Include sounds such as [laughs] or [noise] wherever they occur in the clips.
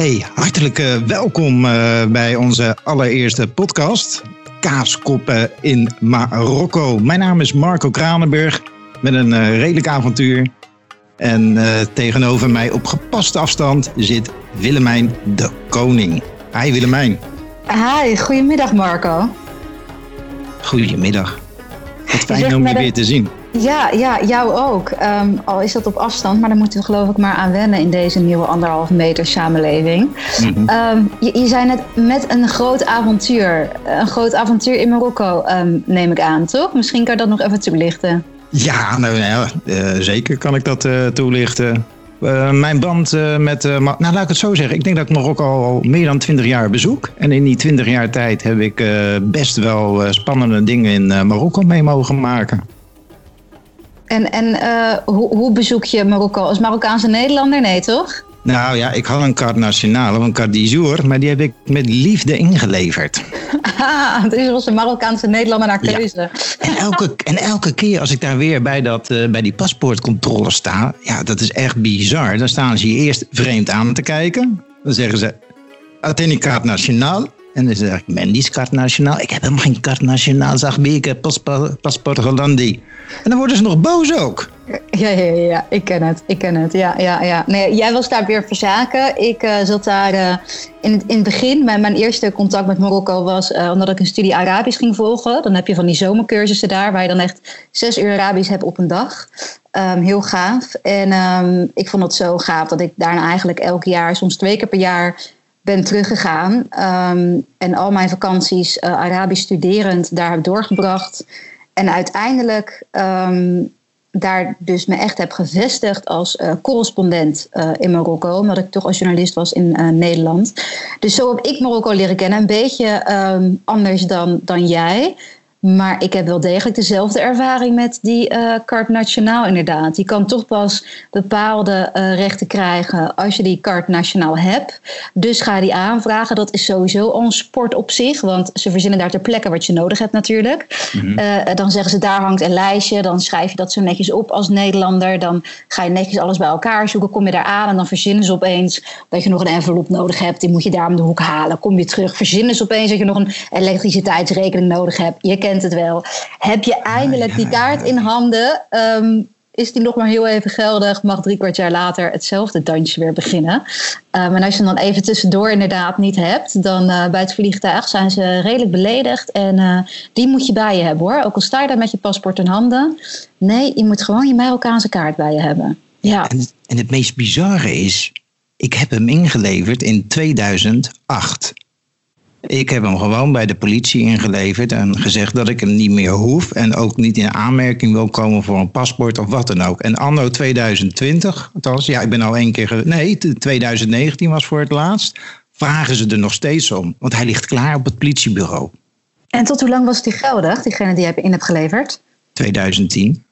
Hey, hartelijk uh, welkom uh, bij onze allereerste podcast. Kaaskoppen in Marokko. Mijn naam is Marco Kranenburg met een uh, redelijk avontuur. En tegenover mij op gepaste afstand zit Willemijn de Koning. Hi Willemijn. Hi, goedemiddag Marco. Goedemiddag. Wat fijn om je weer te zien. Ja, ja jou ook. Ehm, al is dat op afstand, maar daar moeten we geloof ik maar aan wennen in deze nieuwe anderhalve meter samenleving. Mhm. Ehm, je, je zei net met een groot avontuur. Een groot avontuur in Marokko, ehm, neem ik aan, toch? Misschien kan je dat nog even toelichten. Ja, nou, nou uh, zeker kan ik dat uh, toelichten. Uh, mijn band met. nou, laat ik het zo zeggen. Ik denk dat ik Marokko al meer dan 20 jaar bezoek. En in die 20 jaar tijd heb ik best wel spannende dingen in Marokko mee mogen maken. En, en uh, hoe, hoe, bezoek je Marokko als Marokkaanse Nederlander? Nee, toch? Nou ja, ik had een carte nationale, een carte d'Izour, maar die heb ik met liefde ingeleverd. [laughs] Ah, dus was een Marokkaanse Nederlander naar keuze. Ja. En, elke, en elke keer als ik daar weer bij, dat, uh, bij die paspoortcontrole sta, ja, dat is echt bizar. Dan staan ze je eerst vreemd aan te kijken. Dan zeggen ze, Athene carte nationale. En dan zeg ik, Mendy's carte nationaal. Ik heb helemaal geen carte nationaal, zag ik, paspoort, paspoort. En dan worden ze nog boos ook. Ja, ja, ja, ik ken het. Ik ken het. Ja, ja, ja. Nee, jij was daar weer verzaken. Ik uh, zat daar uh, in, het, in het begin. Mijn, mijn eerste contact met Marokko was uh, omdat ik een studie Arabisch ging volgen. Dan heb je van die zomercursussen daar, waar je dan echt zes uur Arabisch hebt op een dag. Um, heel gaaf. En um, ik vond het zo gaaf dat ik daarna eigenlijk elk jaar, soms twee keer per jaar ben teruggegaan um, en al mijn vakanties uh, Arabisch studerend daar heb doorgebracht. En uiteindelijk um, daar dus me echt heb gevestigd als uh, correspondent uh, in Marokko, omdat ik toch als journalist was in Nederland. Dus zo heb ik Marokko leren kennen, een beetje um, anders dan, dan jij. Maar ik heb wel degelijk dezelfde ervaring met die uh, carte nationaal inderdaad. Je kan toch pas bepaalde uh, rechten krijgen als je die carte nationaal hebt. Dus ga die aanvragen. Dat is sowieso al een sport op zich. Want ze verzinnen daar ter plekke wat je nodig hebt natuurlijk. Mm -hmm. uh, dan zeggen ze daar hangt een lijstje. Dan schrijf je dat zo netjes op als Nederlander. Dan ga je netjes alles bij elkaar zoeken. Kom je daar aan en dan verzinnen ze opeens dat je nog een envelop nodig hebt. Die moet je daar om de hoek halen. Kom je terug, verzinnen ze opeens dat je nog een elektriciteitsrekening nodig hebt. Je kent het wel. Heb je eindelijk die kaart in handen? Um, is die nog maar heel even geldig? Mag drie kwart jaar later hetzelfde dansje weer beginnen? Um, en als je hem dan even tussendoor inderdaad niet hebt, dan uh, bij het vliegtuig zijn ze redelijk beledigd. En uh, die moet je bij je hebben hoor. Ook al sta je daar met je paspoort in handen. Nee, je moet gewoon je Marokkaanse kaart bij je hebben. Ja. En, en het meest bizarre is, ik heb hem ingeleverd in 2008. Ik heb hem gewoon bij de politie ingeleverd en gezegd dat ik hem niet meer hoef en ook niet in aanmerking wil komen voor een paspoort of wat dan ook. En anno 2020, althans, ja, ik ben al één keer, nee, 2019 was voor het laatst, vragen ze er nog steeds om, want hij ligt klaar op het politiebureau. En tot hoe lang was die geldig, diegene die je in hebt geleverd? 2010.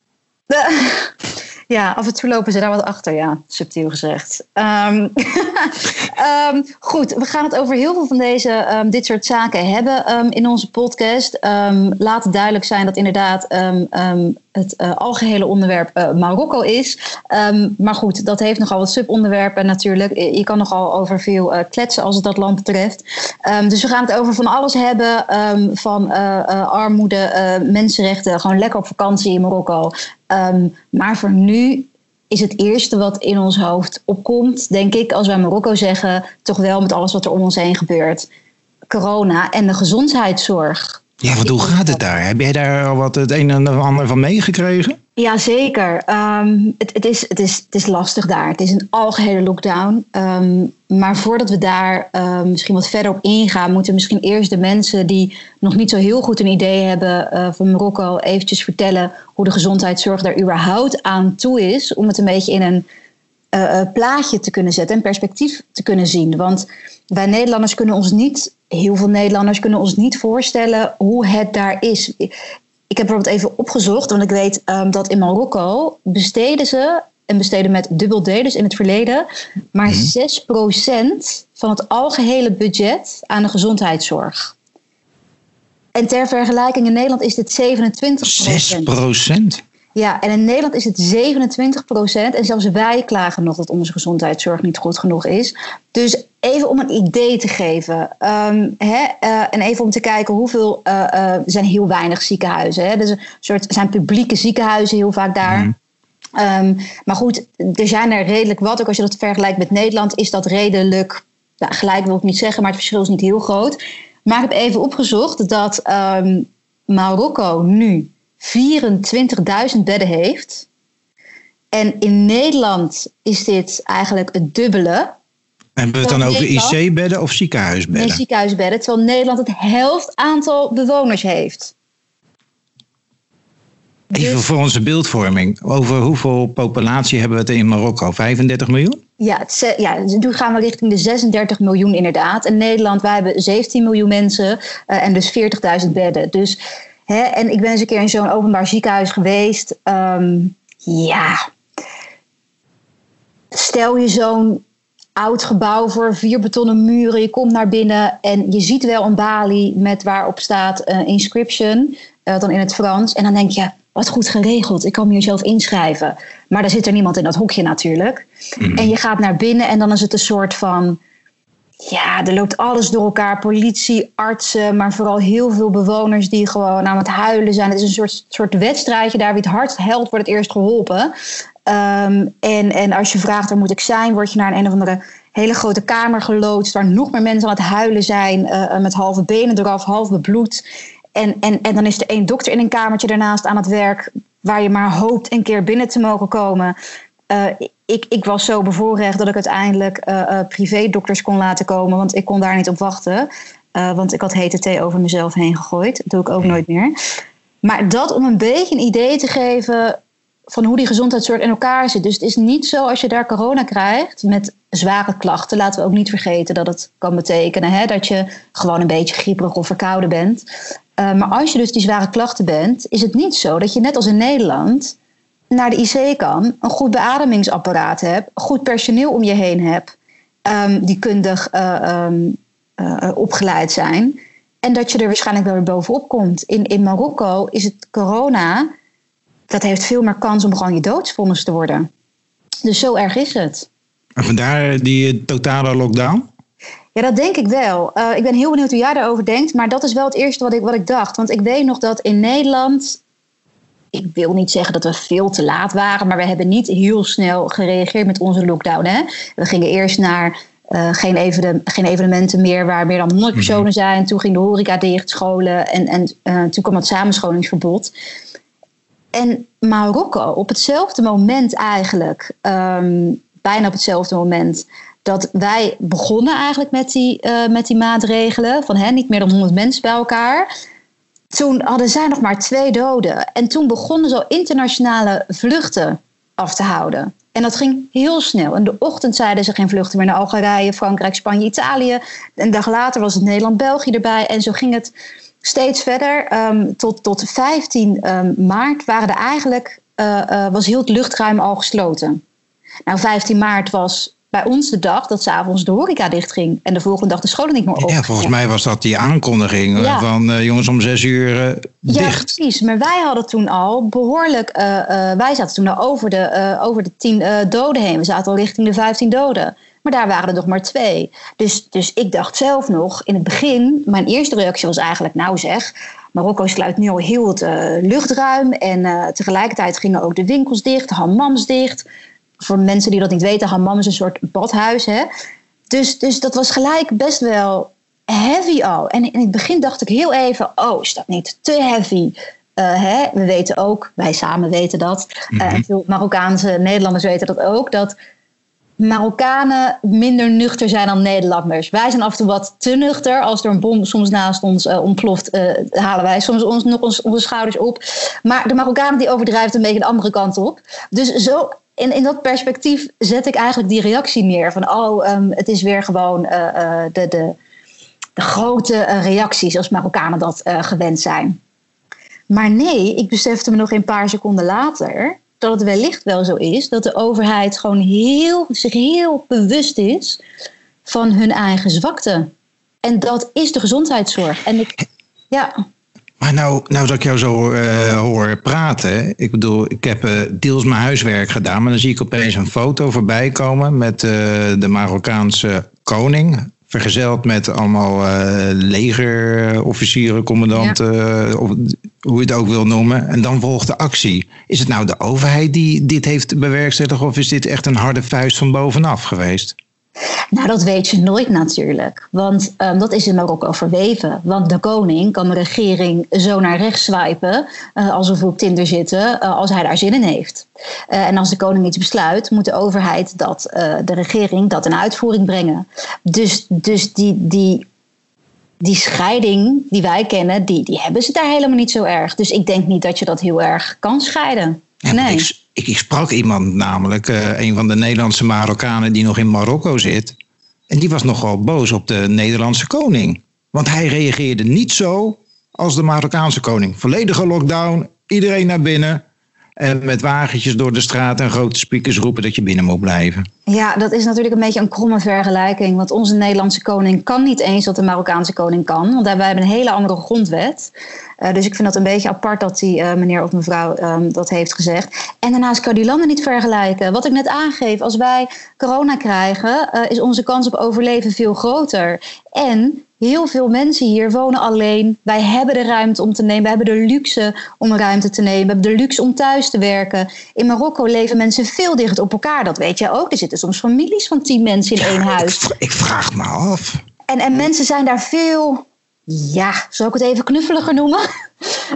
[laughs] Ja, af en toe lopen ze daar wat achter, ja, subtiel gezegd. Um, um, [laughs] goed, we gaan het over heel veel van deze, um, dit soort zaken hebben in onze podcast. laat het duidelijk zijn dat inderdaad het uh, algehele onderwerp uh, Marokko is. maar goed, dat heeft nogal wat subonderwerpen natuurlijk. Je kan nogal over veel kletsen als het dat land betreft. dus we gaan het over van alles hebben. van armoede, mensenrechten, gewoon lekker op vakantie in Marokko. Maar voor nu is het eerste wat in ons hoofd opkomt, denk ik, als wij Marokko zeggen, toch wel met alles wat er om ons heen gebeurt. Corona en de gezondheidszorg. Ja, want hoe gaat het daar? Heb jij daar al wat het een en ander van meegekregen? Jazeker. Um, het, het, is, het, is, het is lastig daar. Het is een algehele lockdown. Um, maar voordat we daar um, misschien wat verder op ingaan, moeten misschien eerst de mensen die nog niet zo heel goed een idee hebben uh, van Marokko eventjes vertellen hoe de gezondheidszorg daar überhaupt aan toe is. Om het een beetje in een uh, plaatje te kunnen zetten en perspectief te kunnen zien. Want wij Nederlanders kunnen ons niet, heel veel Nederlanders kunnen ons niet voorstellen hoe het daar is. Ik heb bijvoorbeeld even opgezocht, want ik weet um, dat in Marokko besteden ze, en besteden met dubbel D, dus in het verleden, maar mm. 6% van het algehele budget aan de gezondheidszorg. En ter vergelijking in Nederland is dit 27%. 6%? Ja, en in Nederland is het 27 procent. En zelfs wij klagen nog dat onze gezondheidszorg niet goed genoeg is. Dus even om een idee te geven. Um, hè, uh, en even om te kijken hoeveel. Uh, uh, er zijn heel weinig ziekenhuizen. Hè? Dus een soort, er zijn publieke ziekenhuizen heel vaak daar. Mm. Um, maar goed, er zijn er redelijk wat. Ook als je dat vergelijkt met Nederland, is dat redelijk. Nou, gelijk wil ik niet zeggen, maar het verschil is niet heel groot. Maar ik heb even opgezocht dat um, Marokko nu 24.000 bedden heeft. En in Nederland is dit eigenlijk het dubbele. Hebben we het dan over IC-bedden of ziekenhuisbedden? Nee, ziekenhuisbedden. Terwijl Nederland het helft aantal bewoners heeft. Even dus- voor onze beeldvorming. Over hoeveel populatie hebben we het in Marokko? 35 miljoen? Ja, het, ja, nu gaan we richting de 36 miljoen inderdaad. In Nederland, wij hebben 17 miljoen mensen uh, en dus 40.000 bedden. Dus, hè, en ik ben eens een keer in zo'n openbaar ziekenhuis geweest. Um, ja, stel je zo'n oud gebouw voor vier betonnen muren. Je komt naar binnen en je ziet wel een balie met waarop staat uh, inscription, uh, dan in het Frans. En dan denk je, wat goed geregeld. Ik kan me hier zelf inschrijven. Maar daar zit er niemand in dat hokje natuurlijk. Mm. En je gaat naar binnen en dan is het een soort van. Ja, er loopt alles door elkaar. Politie, artsen, maar vooral heel veel bewoners die gewoon aan het huilen zijn. Het is een soort, soort wedstrijdje. Daar wie het hardst helpt, wordt het eerst geholpen. Um, en, en als je vraagt waar moet ik zijn, word je naar een, een of andere hele grote kamer geloodst. Waar nog meer mensen aan het huilen zijn. Uh, met halve benen eraf, half bebloed. En, en, en dan is er één dokter in een kamertje daarnaast aan het werk, waar je maar hoopt een keer binnen te mogen komen. Uh, ik, ik was zo bevoorrecht dat ik uiteindelijk uh, uh, privé-dokters kon laten komen, want ik kon daar niet op wachten. want ik had hete thee over mezelf heen gegooid. Dat doe ik ook nooit meer. Maar dat om een beetje een idee te geven van hoe die gezondheidszorg in elkaar zit. Dus het is niet zo als je daar corona krijgt met zware klachten. Laten we ook niet vergeten dat het kan betekenen hè, dat je gewoon een beetje grieperig of verkouden bent. Uh, maar als je dus die zware klachten bent, is het niet zo dat je net als in Nederland naar de IC kan, een goed beademingsapparaat hebt, goed personeel om je heen hebt, um, die kundig uh, um, uh, opgeleid zijn. En dat je er waarschijnlijk wel weer bovenop komt. In, in Marokko is het corona, dat heeft veel meer kans om gewoon je doodsvonnis te worden. Dus zo erg is het. En vandaar die totale lockdown? Ja, dat denk ik wel. Uh, ik ben heel benieuwd hoe jij daarover denkt. Maar dat is wel het eerste wat ik, wat ik dacht. Want ik weet nog dat in Nederland. Ik wil niet zeggen dat we veel te laat waren. Maar we hebben niet heel snel gereageerd met onze lockdown. Hè? We gingen eerst naar uh, geen, even, geen, evenementen meer waar meer dan 100 personen zijn. Toen ging de horeca dicht, scholen. En, en uh, toen kwam het samenscholingsverbod. En Marokko, op hetzelfde moment eigenlijk. Um, bijna op hetzelfde moment dat wij begonnen eigenlijk met die, uh, met die maatregelen. Van hè, niet meer dan 100 mensen bij elkaar. Toen hadden zij nog maar twee doden. En toen begonnen zo internationale vluchten af te houden. En dat ging heel snel. In de ochtend zeiden ze geen vluchten meer naar Algerije, Frankrijk, Spanje, Italië. Een dag later was het Nederland, België erbij. En zo ging het steeds verder. Um, tot, tot 15 um, maart waren er eigenlijk, uh, uh, was heel het luchtruim al gesloten. Nou, 15 maart was bij ons de dag dat s'avonds de horeca dichtging. En de volgende dag de scholen niet meer open. Ja, volgens mij was dat die aankondiging ja. van uh, jongens om zes uur uh, dicht. Ja, precies. Maar wij hadden toen al behoorlijk... Uh, wij zaten toen al over de, over de tien doden heen. We zaten al richting de vijftien doden. Maar daar waren er nog maar twee. Dus, dus ik dacht zelf nog, in het begin... Mijn eerste reactie was eigenlijk, nou zeg... Marokko sluit nu al heel het luchtruim. En tegelijkertijd gingen ook de winkels dicht, de hammams dicht voor mensen die dat niet weten, hammam is een soort badhuis. Hè? Dus, dus dat was gelijk best wel heavy al. En in het begin dacht ik heel even, oh, is dat niet te heavy? Uh, hè? We weten ook, wij samen weten dat, mm -hmm. uh, veel Marokkaanse Nederlanders weten dat ook, dat Marokkanen minder nuchter zijn dan Nederlanders. Wij zijn af en toe wat te nuchter. Als er een bom soms naast ons uh, ontploft, uh, halen wij soms ons, nog ons, onze schouders op. Maar de Marokkanen die overdrijven een beetje de andere kant op. Dus zo in, in dat perspectief zet ik eigenlijk die reactie neer. Van oh, um, het is weer gewoon uh, uh, de, de, de, grote uh, reacties als Marokkanen dat gewend zijn. Maar nee, ik besefte me nog een paar seconden later dat het wellicht wel zo is dat de overheid gewoon heel, zich heel bewust is van hun eigen zwakte. En dat is de gezondheidszorg. En ik, ja. Maar nou, nou dat ik jou zo uh, hoor praten. Ik bedoel, ik heb uh, deels mijn huiswerk gedaan. Maar dan zie ik opeens een foto voorbij komen met uh, de Marokkaanse koning. Vergezeld met allemaal legerofficieren, commandanten, ja. of hoe je het ook wil noemen. En dan volgt de actie. Is het nou de overheid die dit heeft bewerkstelligd? Of is dit echt een harde vuist van bovenaf geweest? Nou, dat weet je nooit natuurlijk. Want um, dat is in Marokko verweven. Want de koning kan de regering zo naar rechts swipen. Uh, alsof we op Tinder zitten. Uh, als hij daar zin in heeft. Uh, en als de koning iets besluit, moet de overheid dat, de regering dat in uitvoering brengen. Dus, dus die, die, die scheiding die wij kennen, die, die hebben ze daar helemaal niet zo erg. Dus ik denk niet dat je dat heel erg kan scheiden. Ja, nee. Ik, ik, sprak iemand namelijk, uh, een van de Nederlandse Marokkanen die nog in Marokko zit. En die was nogal boos op de Nederlandse koning. Want hij reageerde niet zo als de Marokkaanse koning. Volledige lockdown, iedereen naar binnen. En met wagentjes door de straat en grote speakers roepen dat je binnen moet blijven. Ja, dat is natuurlijk een beetje een kromme vergelijking. Want onze Nederlandse koning kan niet eens wat de Marokkaanse koning kan. Want wij hebben een hele andere grondwet. Uh, dus ik vind dat een beetje apart dat die uh, meneer of mevrouw um, dat heeft gezegd. En daarnaast kan die landen niet vergelijken. Wat ik net aangeef, als wij corona krijgen, uh, is onze kans op overleven veel groter. En heel veel mensen hier wonen alleen. Wij hebben de ruimte om te nemen. We hebben de luxe om ruimte te nemen. We hebben de luxe om thuis te werken. In Marokko leven mensen veel dicht op elkaar. Dat weet je ook. Er zitten soms families van tien mensen in één huis. Ik, ik vraag me af. En, en mensen zijn daar veel ja, zou ik het even knuffeliger noemen? [laughs]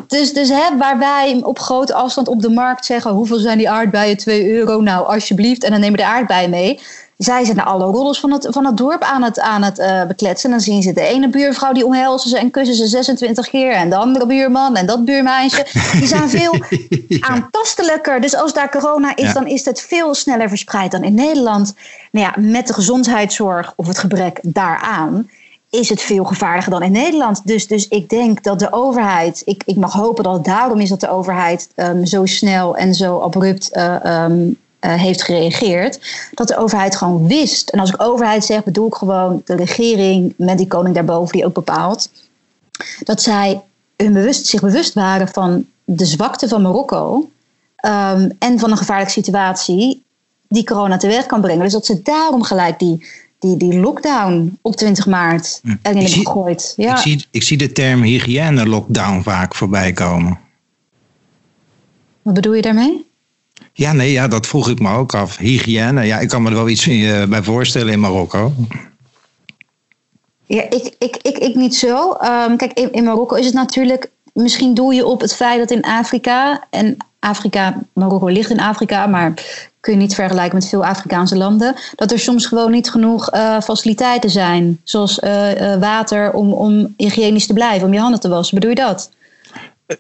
Dus, dus hè, waar wij op grote afstand op de markt zeggen: hoeveel zijn die aardbeien? 2 euro. Nou, alsjeblieft. En dan nemen we de aardbeien mee. Zij zijn alle roddels van het, van het dorp aan het, aan het uh, bekletsen. En dan zien ze de ene buurvrouw die omhelzen ze en kussen ze 26 keer. En de andere buurman en dat buurmeisje. Die zijn veel [laughs] aantastelijker. Dus als daar corona is, ja. dan is het veel sneller verspreid dan in Nederland. Nou ja, met de gezondheidszorg of het gebrek daaraan is het veel gevaarlijker dan in Nederland. Dus, dus ik denk dat de overheid, ik, ik mag hopen dat het daarom is dat de overheid um, zo snel en zo abrupt uh, um, uh, heeft gereageerd. Dat de overheid gewoon wist. En als ik overheid zeg, bedoel ik gewoon de regering met die koning daarboven die ook bepaalt. Dat zij hun bewust, zich bewust waren van de zwakte van Marokko. Um, en van een gevaarlijke situatie die corona teweeg kan brengen. Dus dat ze daarom gelijk die die, die lockdown op 20 maart erin hebben gegooid. Ja. Ik, zie, ik zie de term hygiëne-lockdown vaak voorbij komen. Wat bedoel je daarmee? Ja, nee, ja, dat vroeg ik me ook af. Hygiëne, ja, ik kan me er wel iets uh, bij voorstellen in Marokko. Ja, ik, ik, ik, niet zo. Um, kijk, in, Marokko is het natuurlijk... Misschien doe je op het feit dat in Afrika... en Afrika, Marokko ligt in Afrika, maar kun je niet vergelijken met veel Afrikaanse landen, dat er soms gewoon niet genoeg uh, faciliteiten zijn, zoals uh, water om, om hygiënisch te blijven, om je handen te wassen. Bedoel je dat?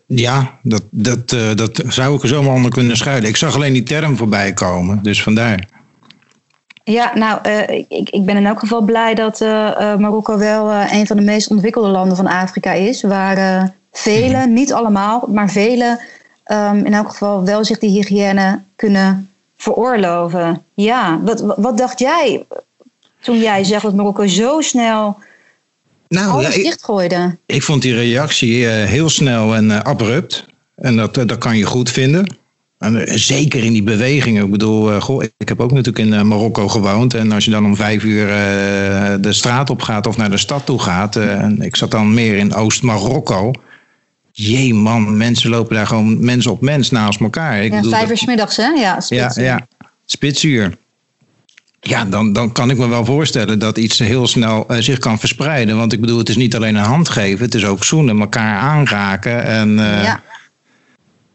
Ja, dat, dat, dat zou ik er zomaar onder kunnen schuilen. Ik zag alleen die term voorbij komen, dus vandaar. Ja, nou, ik, ik ben in elk geval blij dat Marokko wel een van de meest ontwikkelde landen van Afrika is, waar velen, mm niet allemaal, maar velen um, in elk geval wel zich die hygiëne kunnen veroorloven. Ja, wat, wat dacht jij toen jij zegt dat Marokko zo snel nou, alles ja, dichtgooide? Ik, ik vond die reactie uh, heel snel en uh, abrupt. En dat, uh, dat kan je goed vinden. En, zeker in die bewegingen. Ik bedoel, goh, ik heb ook natuurlijk in Marokko gewoond. En als je dan om vijf uur de straat op gaat of naar de stad toe gaat. en ik zat dan meer in Oost-Marokko jee man, mensen lopen daar gewoon mens op mens naast elkaar. Ik ja, vijf uur middags hè? Ja, spitsuur. Ja, ja, spitsuur. Ja, dan, dan kan ik me wel voorstellen dat iets heel snel uh, zich kan verspreiden. Want ik bedoel, het is niet alleen een hand geven, het is ook zoenen, elkaar aanraken. En, uh, ja.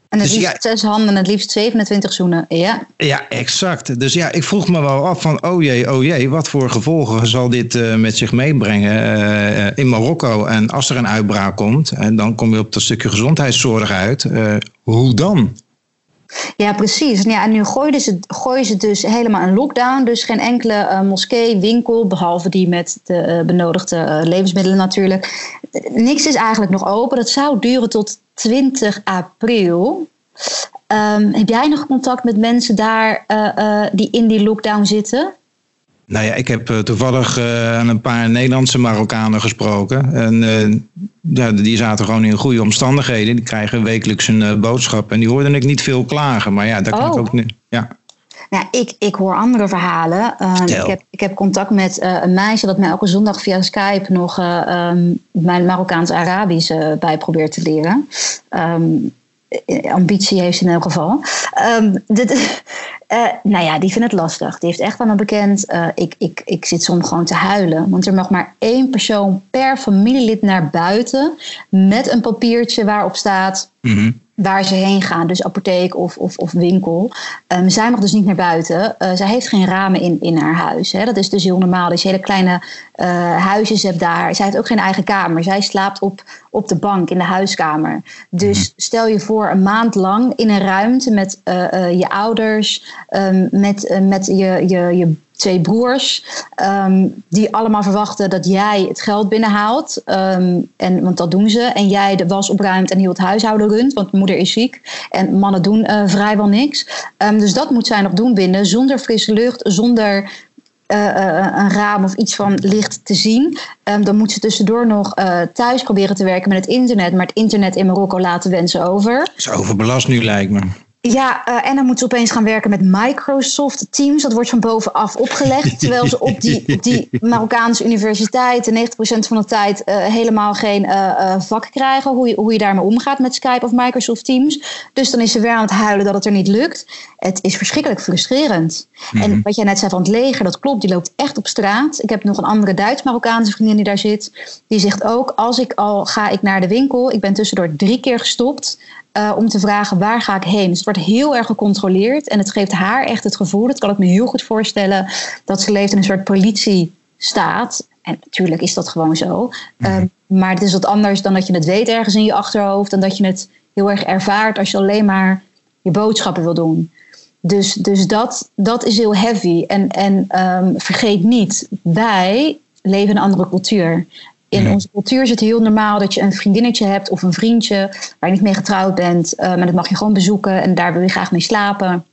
En het dus liefst ja, zes handen en het liefst 27 zoenen. Ja. ja, exact. Dus ja, ik vroeg me wel af van, oh jee, oh jee, wat voor gevolgen zal dit uh, met zich meebrengen uh, in Marokko? En als er een uitbraak komt, en dan kom je op dat stukje gezondheidszorg uit, uh, hoe dan? Ja, precies. Ja, en nu gooien ze, gooien ze dus helemaal een lockdown. Dus geen enkele uh, moskee, winkel, behalve die met de uh, benodigde uh, levensmiddelen natuurlijk. Niks is eigenlijk nog open. Dat zou duren tot 20 april. Um, heb jij nog contact met mensen daar die in die lockdown zitten? Nou ja, ik heb toevallig een paar Nederlandse Marokkanen gesproken. En ja, die zaten gewoon in goede omstandigheden. Die krijgen wekelijks een boodschap. En die hoorden ik niet veel klagen. Maar ja, dat kan ik oh. ook niet. Ja. Nou, ik, ik hoor andere verhalen. Uh, ik, heb, ik heb contact met uh, een meisje dat mij elke zondag via Skype nog uh, um, mijn Marokkaans-Arabisch bij probeert te leren. Um, ambitie heeft ze in elk geval. Um, dit, [laughs] nou ja, die vindt het lastig. Die heeft echt aan me bekend. ik, ik, ik zit soms gewoon te huilen. Want er mag maar één persoon per familielid naar buiten. Met een papiertje waarop staat. Mm waar ze heen gaan, dus apotheek of, of, of winkel. Um, zij mag dus niet naar buiten. Uh, zij heeft geen ramen in, in haar huis. Hè. Dat is dus heel normaal. Dus hele kleine uh, huisjes hebt daar. Zij heeft ook geen eigen kamer. Zij slaapt op, op de bank in de huiskamer. Dus mhm. stel je voor een maand lang in een ruimte met uh, je ouders, um, met, met je, je, je twee broers, um, die allemaal verwachten dat jij het geld binnenhaalt. Um, en, want dat doen ze. En jij de was opruimt en heel het huishouden runt, want moeder is ziek. En mannen doen uh, vrijwel niks. Um, dus dat moet zij nog doen binnen, zonder frisse lucht, zonder uh, uh, een raam of iets van licht te zien. Dan moet ze tussendoor nog thuis proberen te werken met het internet. Maar het internet in Marokko laten wensen over. Dat is overbelast nu, lijkt me. Ja, uh, en dan moeten ze opeens gaan werken met Microsoft Teams. Dat wordt van bovenaf opgelegd. [laughs] Terwijl ze op die, die Marokkaanse universiteit 90% van de tijd uh, helemaal geen uh, vak krijgen. Hoe je, hoe je daarmee omgaat met Skype of Microsoft Teams. Dus dan is ze weer aan het huilen dat het er niet lukt. Het is verschrikkelijk frustrerend. Mm -hmm. En wat jij net zei van het leger, dat klopt. Die loopt echt op straat. Ik heb nog een andere Duits-Marokkaanse vriendin die daar zit. Die zegt ook, als ik al ga ik naar de winkel. Ik ben tussendoor drie keer gestopt uh, om te vragen waar ga ik heen. Dus het wordt heel erg gecontroleerd en het geeft haar echt het gevoel, dat kan ik me heel goed voorstellen, dat ze leeft in een soort politiestaat. En natuurlijk is dat gewoon zo. Mhm. Um, maar het is wat anders dan dat je het weet ergens in je achterhoofd en dat je het heel erg ervaart als je alleen maar je boodschappen wil doen. Dus, dus dat, dat is heel heavy. En, en um, vergeet niet, wij leven in een andere cultuur in onze cultuur is het heel normaal dat je een vriendinnetje hebt of een vriendje waar je niet mee getrouwd bent. Uh, maar dat mag je gewoon bezoeken en daar wil je graag mee slapen.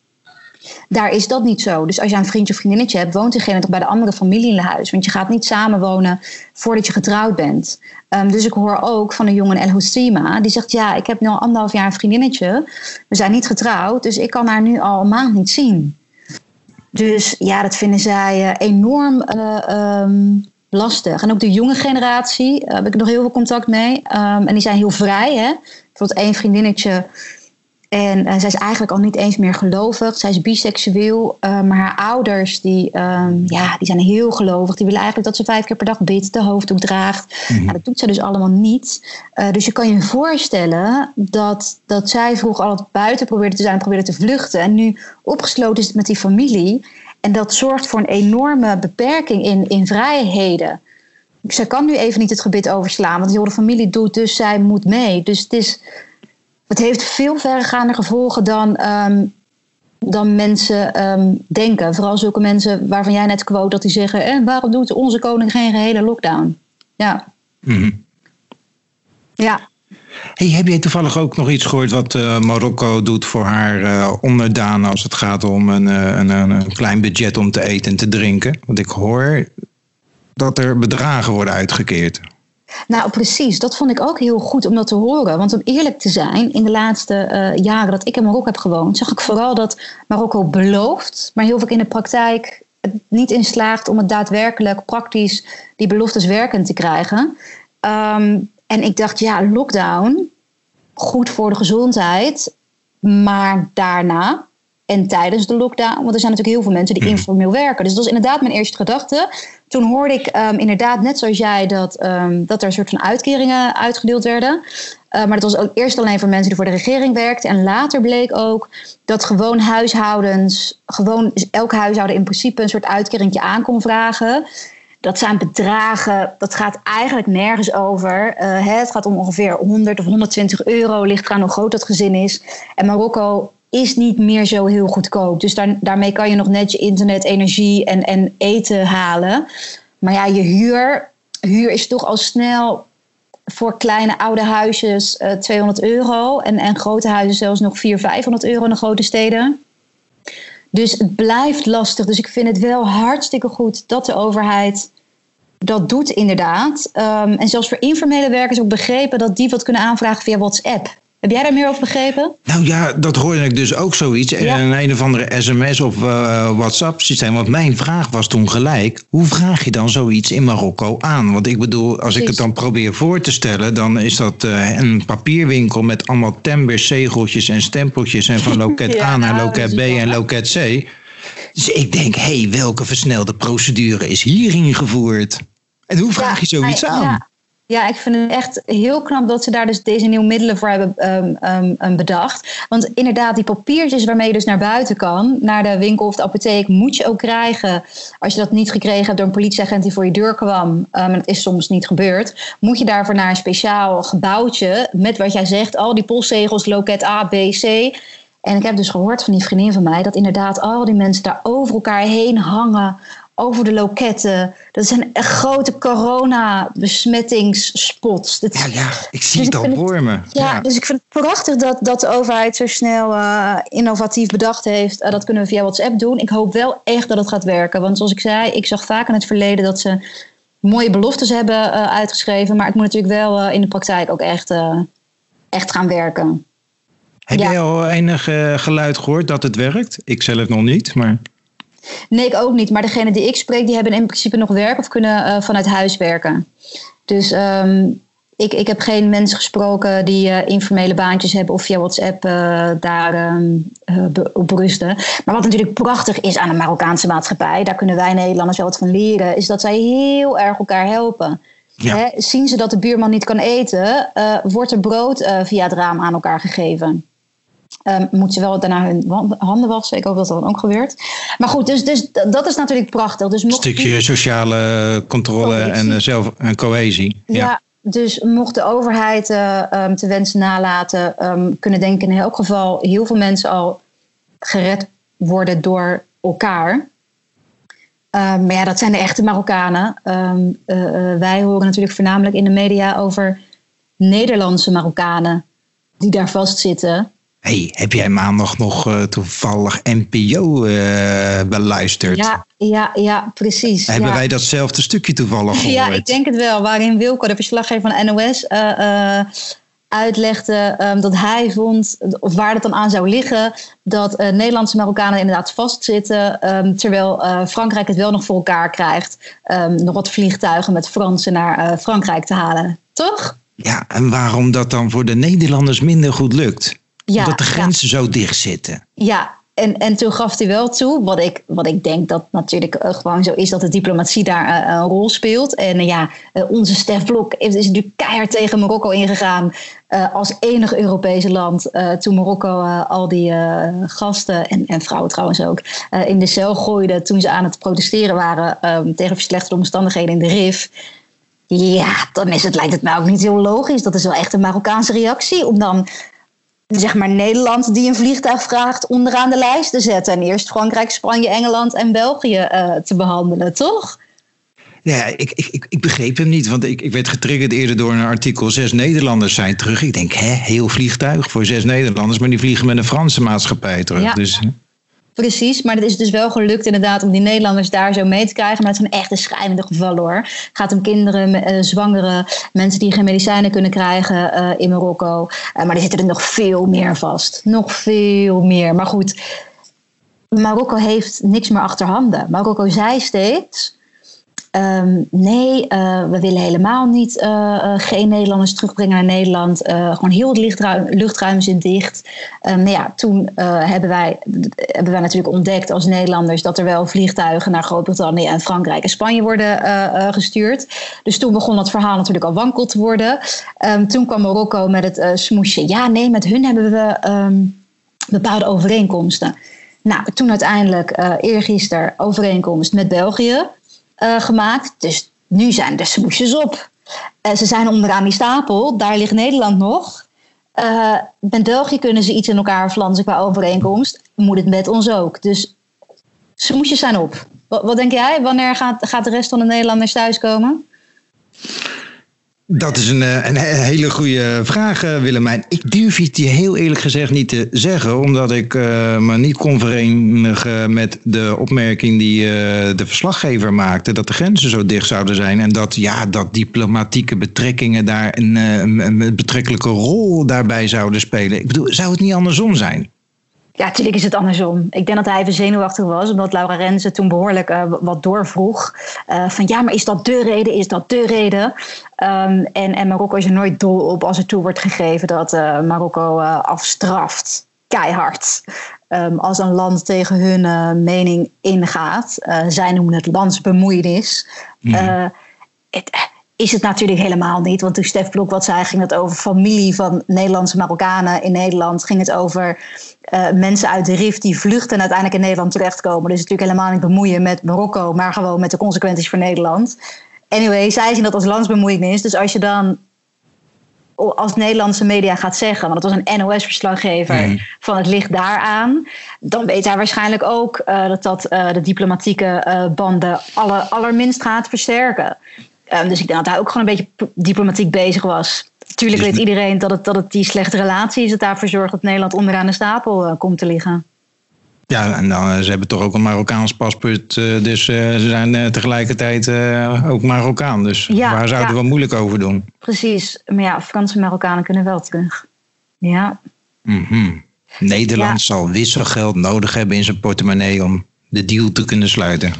Daar is dat niet zo. Dus als je een vriendje of vriendinnetje hebt, woont diegene toch bij de andere familie in huis. Want je gaat niet samenwonen voordat je getrouwd bent. Um, dus ik hoor ook van een jongen El Houssima, die zegt: Ja, ik heb nu al anderhalf jaar een vriendinnetje. We zijn niet getrouwd, dus ik kan haar nu al een maand niet zien. Dus ja, dat vinden zij uh, enorm uh, um, lastig. En ook de jonge generatie uh, heb ik nog heel veel contact mee. Um, en die zijn heel vrij. Hè? Bijvoorbeeld één vriendinnetje. En uh, zij is eigenlijk al niet eens meer gelovig. Zij is biseksueel. Uh, maar haar ouders die, um, ja, die zijn heel gelovig. Die willen eigenlijk dat ze vijf keer per dag bidt, de hoofddoek draagt. Mm -hmm. dat doet ze dus allemaal niet. dus je kan je voorstellen dat, dat zij vroeger altijd buiten probeerde te zijn. Probeerde te vluchten. En nu opgesloten is met die familie. En dat zorgt voor een enorme beperking in, in vrijheden. Zij kan nu even niet het gebit overslaan, want de familie doet, dus zij moet mee. Dus het, is, het heeft veel verregaande gevolgen dan, um, dan mensen um, denken. Vooral zulke mensen waarvan jij net quote dat die zeggen: eh, waarom doet onze koning geen gehele lockdown? Ja. Mm -hmm. Ja. Hey, heb jij toevallig ook nog iets gehoord wat uh, Marokko doet voor haar uh, onderdanen als het gaat om een, uh, een, een, klein budget om te eten en te drinken? Want ik hoor dat er bedragen worden uitgekeerd. Nou, precies. Dat vond ik ook heel goed om dat te horen. Want om eerlijk te zijn, in de laatste jaren dat ik in Marokko heb gewoond, zag ik vooral dat Marokko belooft, maar heel vaak in de praktijk niet in slaagt om het daadwerkelijk praktisch die beloftes werkend te krijgen. Um, en ik dacht, ja, lockdown, goed voor de gezondheid. Maar daarna en tijdens de lockdown, want er zijn natuurlijk heel veel mensen die mhm. informeel werken. Dus dat was inderdaad mijn eerste gedachte. Toen hoorde ik um, inderdaad, net zoals jij, dat, um, dat er een soort van uitkeringen uitgedeeld werden. Uh, maar dat was ook eerst alleen voor mensen die voor de regering werkten. En later bleek ook dat gewoon huishoudens, gewoon elk huishouden in principe een soort uitkeringje aan kon vragen dat zijn bedragen, dat gaat eigenlijk nergens over. Uh, het gaat om ongeveer 100 of 120 euro, ligt eraan hoe groot dat gezin is. En Marokko is niet meer zo heel goedkoop. Dus daar, daarmee kan je nog net je internet, energie en, en eten halen. Maar ja, je huur, huur is toch al snel voor kleine oude huisjes uh, eh, 200 euro. En, en grote huizen zelfs nog 400, 500 euro in de grote steden. Dus het blijft lastig. Dus ik vind het wel hartstikke goed dat de overheid dat doet, inderdaad. Um, en zelfs voor informele werkers ook begrepen dat die wat kunnen aanvragen via WhatsApp. Heb jij daar meer over begrepen? Nou ja, dat hoorde ik dus ook zoiets. Ja. Een een of andere sms of uh, WhatsApp systeem. Want mijn vraag was toen gelijk: hoe vraag je dan zoiets in Marokko aan? Want ik bedoel, als ik het dan probeer voor te stellen, dan is dat uh, een papierwinkel met allemaal timbers, zegeltjes en stempeltjes. En van loket [laughs] ja, A naar loket B en loket C. Dus ik denk, hé, hey, welke versnelde procedure is hier ingevoerd? En hoe vraag je zoiets aan? Ja, ik vind het echt heel knap dat ze daar dus deze nieuwe middelen voor hebben um, um, bedacht. Want inderdaad, die papiertjes waarmee je dus naar buiten kan, naar de winkel of de apotheek, moet je ook krijgen. Als je dat niet gekregen hebt door een politieagent die voor je deur kwam, um, en dat is soms niet gebeurd, moet je daarvoor naar een speciaal gebouwtje met wat jij zegt, al die postzegels, loket A, B, C. En ik heb dus gehoord van die vriendin van mij dat inderdaad al die mensen daar over elkaar heen hangen over de loketten. Dat zijn echt grote corona-besmettingsspots. Ja, ja, ik zie dus het al voor me. Ja, dus ik vind het prachtig dat, dat de overheid zo snel uh, innovatief bedacht heeft. Uh, dat kunnen we via WhatsApp doen. Ik hoop wel echt dat het gaat werken. Want zoals ik zei, ik zag vaak in het verleden dat ze mooie beloftes hebben uh, uitgeschreven. Maar het moet natuurlijk wel in de praktijk ook echt, echt gaan werken. Heb ja. jij al enig geluid gehoord dat het werkt? Ik zelf nog niet, maar... Nee, ik ook niet. Maar degene die ik spreek, die hebben in principe nog werk of kunnen uh, vanuit huis werken. Dus um, ik, ik heb geen mensen gesproken die uh, informele baantjes hebben of via WhatsApp uh, daar um, op rusten. Maar wat natuurlijk prachtig is aan de Marokkaanse maatschappij, daar kunnen wij Nederlanders wel wat van leren, is dat zij heel erg elkaar helpen. Ja. He, zien ze dat de buurman niet kan eten, wordt er brood via het raam aan elkaar gegeven. Um, moeten ze wel daarna hun handen wassen. Ik hoop dat dat dan ook gebeurt. Maar goed, dus, dus dat is natuurlijk prachtig. Dus Een stukje sociale controle en, uh, zelf, en cohesie. Ja, ja, dus mocht de overheid uh, um, te wensen nalaten, um, kunnen denken in elk geval heel veel mensen al gered worden door elkaar. maar ja, dat zijn de echte Marokkanen. Uh, wij horen natuurlijk voornamelijk in de media over Nederlandse Marokkanen die daar vastzitten hey, heb jij maandag nog uh, toevallig NPO uh, eh, beluisterd? Ja, ja, ja precies. Hebben ja. wij datzelfde stukje toevallig gehoord? [laughs] Ja, ik denk het wel. Waarin Wilco, de verslaggever van NOS, uh, uitlegde um, dat hij vond, of waar het dan aan zou liggen, dat Nederlandse Marokkanen inderdaad vastzitten, um, terwijl Frankrijk het wel nog voor elkaar krijgt. Um, nog wat vliegtuigen met Fransen naar Frankrijk te halen. Toch? Ja, en waarom dat dan voor de Nederlanders minder goed lukt? Ja, Omdat de grenzen ja. zo dicht zitten. Ja, en, en toen gaf hij wel toe, wat ik, wat ik denk dat natuurlijk gewoon zo is, dat de diplomatie daar uh, een rol speelt. En uh, ja, onze Stef Blok is, is natuurlijk keihard tegen Marokko ingegaan. als enig Europese land. toen Marokko al die gasten, en, en vrouwen trouwens ook, in de cel gooide. toen ze aan het protesteren waren um, tegen verslechterde omstandigheden in de RIF. Ja, dan is het, lijkt het mij ook niet heel logisch. Dat is wel echt een Marokkaanse reactie. Om dan zeg maar Nederland die een vliegtuig vraagt onderaan de lijst te zetten. En eerst Frankrijk, Spanje, Engeland en België uh, te behandelen, toch? Ja, ik, ik, ik begreep hem niet, want ik, ik werd getriggerd eerder door een artikel. Zes Nederlanders zijn terug. Ik denk, hè, heel vliegtuig voor zes Nederlanders, maar die vliegen met een Franse maatschappij terug. Ja. Dus, Precies, maar het is dus wel gelukt inderdaad om die Nederlanders daar zo mee te krijgen. Maar het zijn echt een schrijnende gevallen hoor. Het gaat om kinderen, uh, zwangere, mensen die geen medicijnen kunnen krijgen uh, in Marokko. Uh, maar er zitten er nog veel meer vast. Nog veel meer. Maar goed, Marokko heeft niks meer achter handen. Marokko zei steeds Um, nee, uh, we willen helemaal niet uh, uh, geen Nederlanders terugbrengen naar Nederland. gewoon heel het luchtruim, luchtruim zit dicht. Um, ja, toen hebben, wij, hebben wij natuurlijk ontdekt als Nederlanders dat er wel vliegtuigen naar Groot-Brittannië en Frankrijk en Spanje worden gestuurd. Dus toen begon dat verhaal natuurlijk al wankel te worden. Um, toen kwam Marokko met het smoesje. Ja, nee, met hun hebben we bepaalde overeenkomsten. Nou, toen uiteindelijk eergisteren overeenkomst met België uh, gemaakt. Dus nu zijn de smoesjes op. Uh, ze zijn onderaan die stapel. Daar ligt Nederland nog. Uh, met België kunnen ze iets in elkaar flansen qua overeenkomst. Moet het met ons ook. Dus smoesjes zijn op. Wat, wat denk jij? Wanneer gaat, gaat de rest van de Nederlanders thuiskomen? Dat is een, eh, een hele goede vraag, eh, Willemijn. Ik durf het je heel eerlijk gezegd niet te zeggen, omdat ik uh, me niet kon verenigen met de opmerking die de verslaggever maakte, dat de grenzen zo dicht zouden zijn en dat, ja, dat diplomatieke betrekkingen daar een, een, een betrekkelijke rol daarbij zouden spelen. Ik bedoel, zou het niet andersom zijn? Ja, natuurlijk is het andersom. Ik denk dat hij even zenuwachtig was, omdat Laura Renze toen behoorlijk uh, wat doorvroeg. Uh, van ja, maar is dat de reden? Is dat de reden? Um, en, en Marokko is er nooit dol op als er toe wordt gegeven dat uh, Marokko afstraft. Keihard. Um, als een land tegen hun mening ingaat. zij noemen het landsbemoeienis. Mm. Het, is het natuurlijk helemaal niet. Want toen Stef Blok wat zei, ging het over familie van Nederlandse Marokkanen in Nederland. Ging het over uh, mensen uit de RIF die vluchten en uiteindelijk in Nederland terechtkomen. Dus natuurlijk helemaal niet bemoeien met Marokko, maar gewoon met de consequenties voor Nederland. Anyway, zij zien dat als landsbemoeienis. Dus als je dan als Nederlandse media gaat zeggen, want het was een NOS-verslaggever mm. van het ligt daaraan, dan weet hij waarschijnlijk ook uh, dat dat uh, de diplomatieke banden aller, allerminst gaat versterken. Um, dus ik denk dat hij ook gewoon een beetje diplomatiek bezig was. Tuurlijk weet iedereen dat het, dat het die slechte relatie is dat daarvoor zorgt dat Nederland onderaan de stapel uh, komt te liggen. Ja, en dan, ze hebben toch ook een Marokkaans paspoort, uh, dus ze zijn tegelijkertijd ook Marokkaan. Dus ja, waar zouden ja. we moeilijk over doen? Precies, maar ja, Franse Marokkanen kunnen wel terug. Ja. Mm -hmm. Nederland zal wisselgeld nodig hebben in zijn portemonnee om de deal te kunnen sluiten.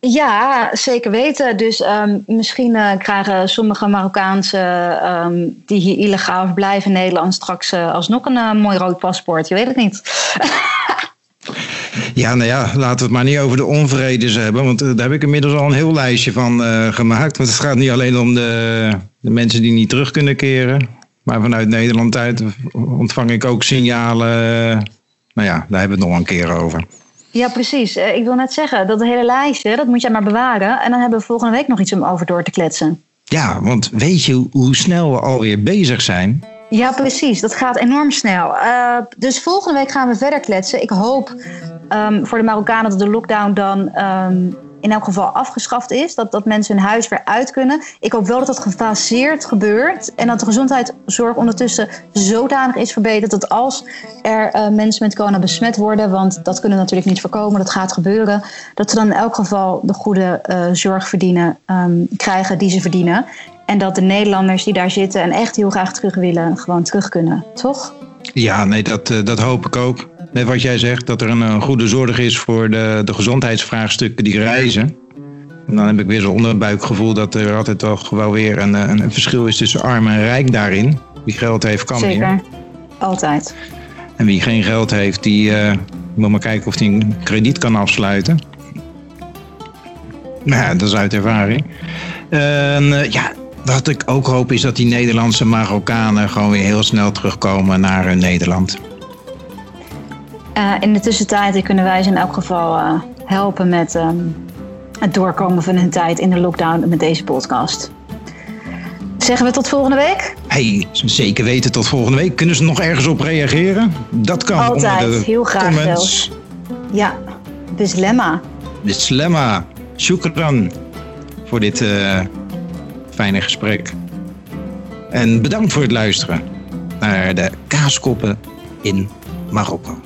Ja, zeker weten. Dus um, misschien uh, krijgen sommige Marokkaanse um, die hier illegaal verblijven in Nederland straks uh, alsnog een uh, mooi rood paspoort. Je weet het niet. [laughs] ja, nou ja, laten we het maar niet over de onvredes hebben. Want daar heb ik inmiddels al een heel lijstje van gemaakt. Want het gaat niet alleen om de, de mensen die niet terug kunnen keren. Maar vanuit Nederland uit ontvang ik ook signalen. Nou ja, daar hebben we het nog een keer over. Ja, precies. Eh, ik wil net zeggen, dat hele lijstje, dat moet jij maar bewaren. En dan hebben we volgende week nog iets om over door te kletsen. Ja, want weet je hoe snel we alweer bezig zijn? Ja, precies. Dat gaat enorm snel. Uh, dus volgende week gaan we verder kletsen. Ik hoop um, voor de Marokkanen dat de lockdown dan um, in elk geval afgeschaft is. Dat, dat mensen hun huis weer uit kunnen. Ik hoop wel dat dat gefaseerd gebeurt. En dat de gezondheidszorg ondertussen zodanig is verbeterd dat als er uh, mensen met corona besmet worden, want dat kunnen we natuurlijk niet voorkomen, dat gaat gebeuren, dat ze dan in elk geval de goede uh, zorg verdienen, um, krijgen die ze verdienen. En dat de Nederlanders die daar zitten en echt heel graag terug willen, gewoon terug kunnen, toch? Ja, nee, dat, uh, dat hoop ik ook net wat jij zegt, dat er een, een goede zorg is voor de, de gezondheidsvraagstukken die reizen. En dan heb ik weer zo'n onderbuikgevoel dat er altijd toch wel weer een, een, een, verschil is tussen arm en rijk daarin. Wie geld heeft, kan Zeker. meer. Altijd. En wie geen geld heeft, die uh, moet maar kijken of hij een krediet kan afsluiten. Nou ja, dat is uit ervaring. En uh, ja, wat ik ook hoop is dat die Nederlandse Marokkanen gewoon weer heel snel terugkomen naar hun Nederland. Uh, in de tussentijd kunnen wij ze in elk geval uh, helpen met um, het doorkomen van hun tijd in de lockdown met deze podcast. Zeggen we tot volgende week? Hey, zeker weten tot volgende week. Kunnen ze nog ergens op reageren? Dat kan. Altijd, heel graag comments. zelfs. Ja, Bislemma. Bislemma. Shukran voor dit uh, fijne gesprek. En bedankt voor het luisteren naar de kaaskoppen in Marokko.